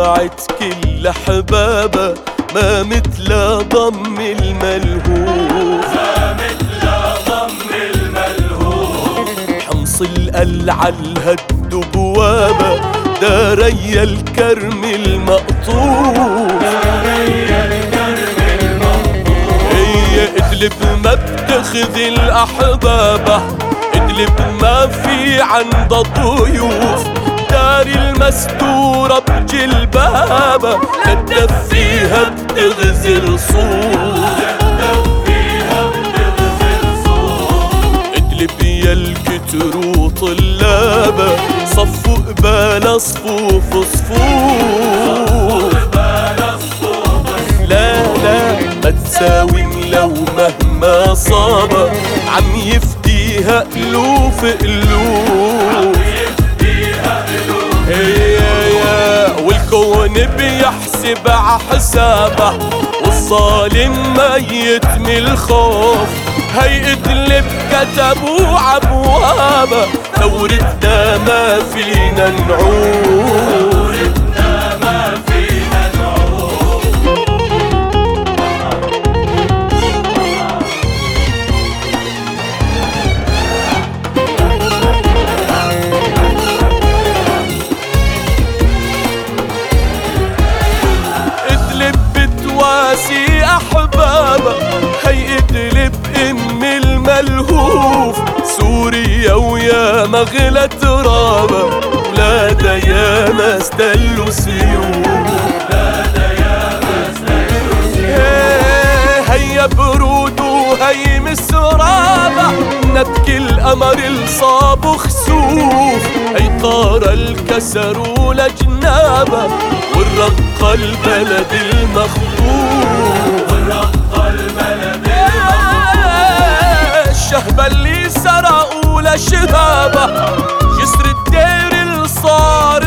جمعت كل احبابها ما مثل ضم الملهوف. ما مثل ضم الملهوف حمص القلعة الهد بوابة داري الكرم المقطوف. هي ادلب ما بتخذ الأحبابة ادلب ما في عندها ضيوف. داري المستورة بجلبابة صوف فيها بتغزل صوت. ادلب يا الكتر وطلابة صفوا قبال صفوف صفوف لا لا ما تساوم لو مهما صاب عم يفديها ألوف ألوف بيحسب ع حسابه والظالم ميت من الخوف. هي ادلب كتبوا عبوابه ثورتنا ما فينا نعوف الملهوف سوريا ويا مغلى ترابها ولادها يا ما استلوا سيوف هيا برود وهي مسرابة نبكي القمر الصاب خسوف هي طار الكسر ولجنابة والرقة البلد المخطوف. اللي سرقوا لشهابة جسر الدير اللي صار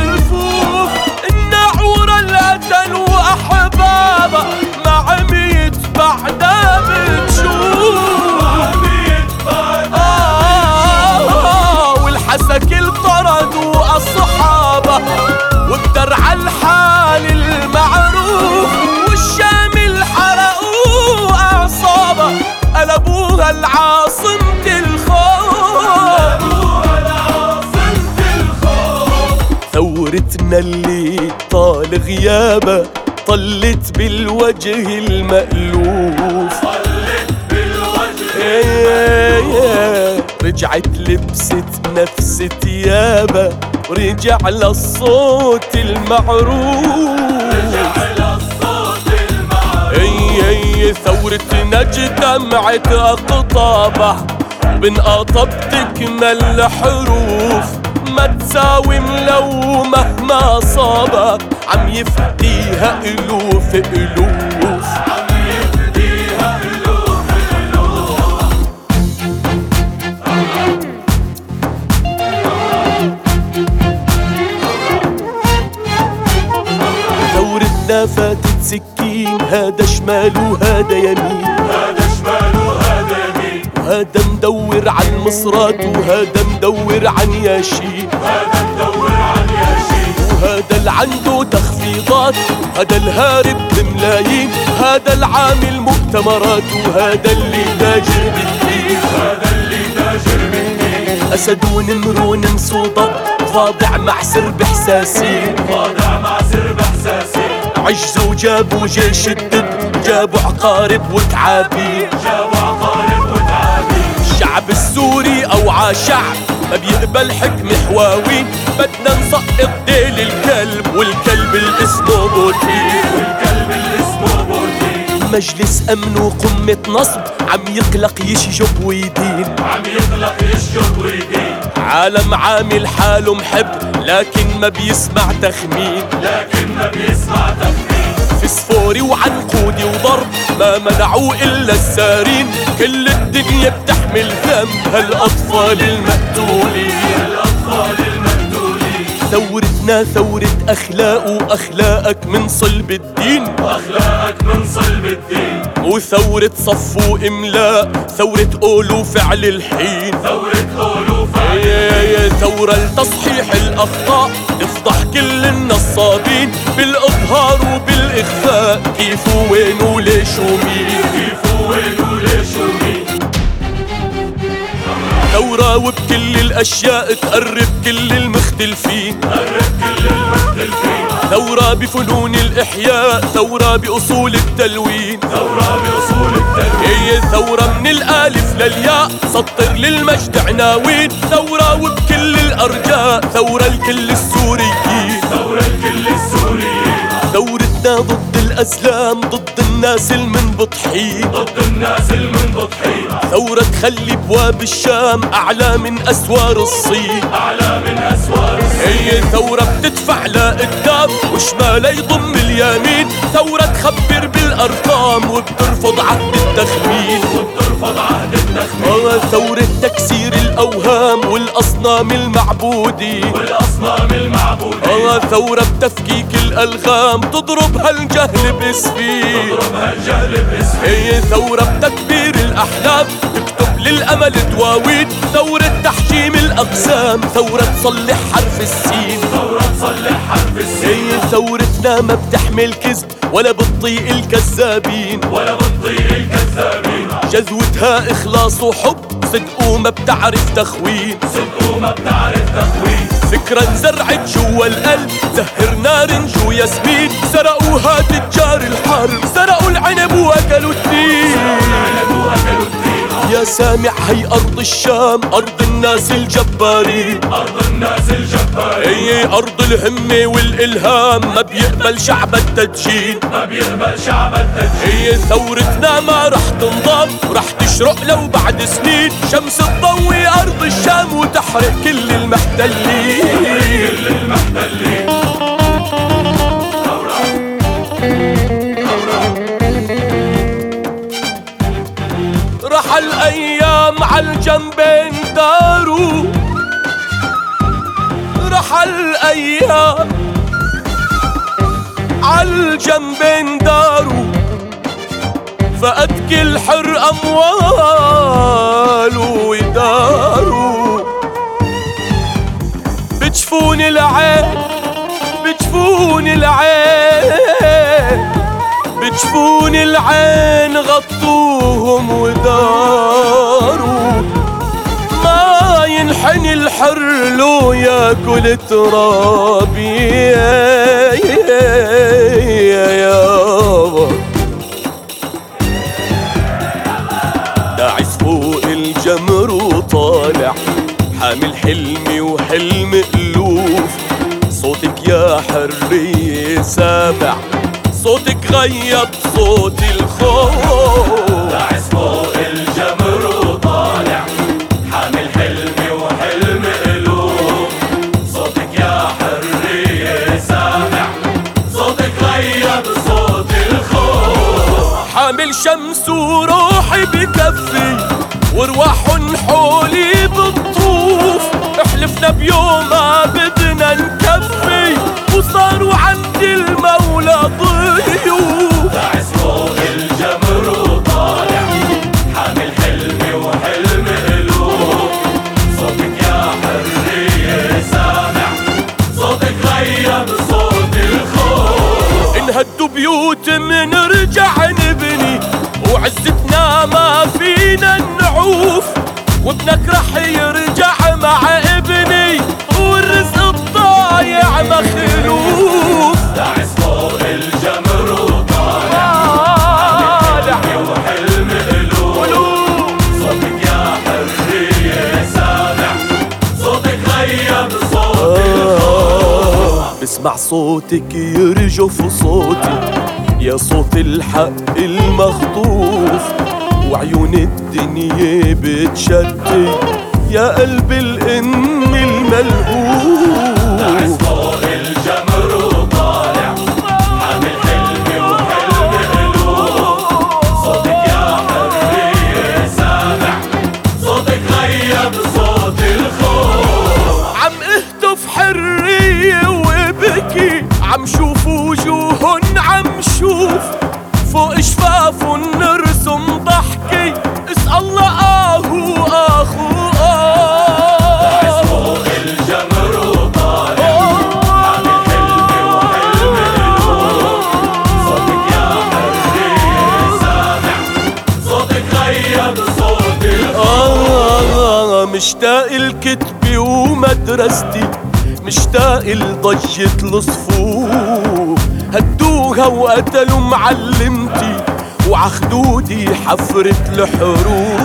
اللي طال غيابة طلت بالوجه المألوف. طلت بالوجه إيه. رجعت لبست نفس ثيابها ورجع للصوت المعروف. على الصوت المعروف اي اي ثورتنا اجتمعت اقطابه بنقطب تكمل حروف. ما تساوم لو مهما صابك عم يفديها ألوف ألوف. عم يفديها ألوف ألوف ثورتنا فاتت سكين هذا شمال وهذا يمين. هذا وهذا مدور عن مصرات وهذا مدور عن ياشين هذا مدور عن ياشين وهذا اللي عنده تخفيضات وهذا الهارب بملايين هذا العامل مؤتمرات وهذا اللي تاجر بالدين. هذا اللي تاجر بالدين أسد ونمر صوضة خاضع مع سرب حساسين خاضع مع سرب إحساسي عجزوا جابوا جيش الدب جابوا عقارب وتعابين جابوا عقارب الشعب السوري أوعى شعب ما بيقبل حكم حواوي. بدنا نسقط ديل الكلب والكلب اللي اسمه بوتين والكلب اللي اسمه بوتين مجلس أمن وقمة نصب عم يقلق يشجب ويدين عم يطلق يشجب ويدين. عالم عامل حاله محب لكن ما بيسمع تخمين. لكن ما بيسمع تفكير فسفوري وعنقودي وضرب. ما منعوا إلا السارين كل الدنيا بتحمل ذنب هالأطفال المقتولين الأطفال المقتولين ثورتنا ثورة أخلاق وأخلاقك من صلب الدين. أخلاقك من صلب الدين. وثورة صف وإملاء ثورة قول وفعل الحين. ثورة ألوف يا يا ثورة لتصحيح الأخطاء. تفضح كل النصابين. بالاظهار وبالإخفاء كيف وين وليش ومين؟ كيف وين وليش ومين؟ ثورة وبكل الأشياء تقرب كل المختلفين. قرب كل المختلفين. ثورة بفنون الإحياء ثورة بأصول التلوين. ثورة بأصول التنوين هي ثورة من الألف للياء سطر للمجد عناوين ثورة وبكل الأرجاء ثورة لكل السوريين. ضد الأزلام ضد الناس المنبطحين ضد الناس المنبطحين ثورة تخلي بواب الشام أعلى من أسوار الصين. أعلى من أسوار الصين. هي ثورة بتدفع لقدام وشمالها يضم اليمين. ثورة تخبر بالأرقام وبترفض عهد التخمين. وبترفض عهد التخمين. ثورة تكسير الأوهام والأصنام المعبودة والأصنام المعبودين آه ثورة بتفكيك الألغام تضرب هالجهل باسمي. ضربها الجهل باسمي. هي ثورة بتكبير الأحلام تكتب للأمل دواوين ثورة تحجيم الأقسام ثورة تصلح حرف السين. ثورة تصلح حرف السين. هي ثورتنا ما بتحمل كذب ولا بتطيق الكذابين. ولا بتضيع الكذابين. جذوتها إخلاص وحب صدق وما بتعرف تخوين صدق وما بتعرف تخوين فكرة انزرعت جوا القلب. زهر نار جو ياسمين سرقوها تجار الحرب. سرقوا العنب وأكلوا التين يا سامع هي أرض الشام أرض الناس الجبارين أرض الناس الجبارين هي أرض الهمة والإلهام ما بيقبل شعب التدجين ما بيقبل شعب التدجين هي ثورتنا ما رح تنضام ورح تشرق لو بعد سنين. شمس تضوي أرض الشام وتحرق كل المحتلين. كل المحتلين. عالجنبين داروا رح الأيام عالجنبين داروا فقد كل حر أمواله وداروا بجفون العين بجفون العين. بجفون العين غطوهم وداروا الحر لو ياكل ترابي يا يابا داعس فوق الجمر وطالع حامل حلمي وحلم ألوف. صوتك يا حرية سامع صوتك غيب صوت الخوف. داعس فوق حامل شمس وروحي بكفي وارواح حولي بتطوف. احلفنا بيوم ما بدنا نكفي وصاروا عند المولى ضيوف. فوق الجمر وطالع حامل حلمي وحلم قلوب صوتك يا حرية سامع صوتك غيب صوت الخوف انهدوا بيوت منرجع وابنك رح يرجع مع ابني والرزق الضايع مخلوف داعس فوق الجمر وطالع طالع وحلم قلوب صوتك يا حرية سامع صوتك غيب صوت بسمع صوتك يرجف صوتي يا صوت الحق المخطوف. وعيون الدنيا بتشتي. يا قلب الام الملهوف فوق الجمر وطالع حلمي قلوب صوتك يا سامع صوتك غيب صوت الخوف عم اهتف حرية وبكي عم شوف مشتاق الكتب ومدرستي مشتاق لضجة الصفوف. هدوها وقتلوا معلمتي وعخدودي حفرة الحروف.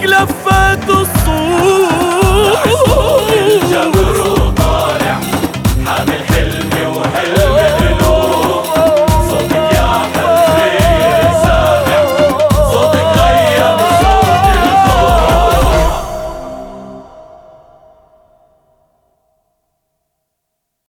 لك لفات الصوت.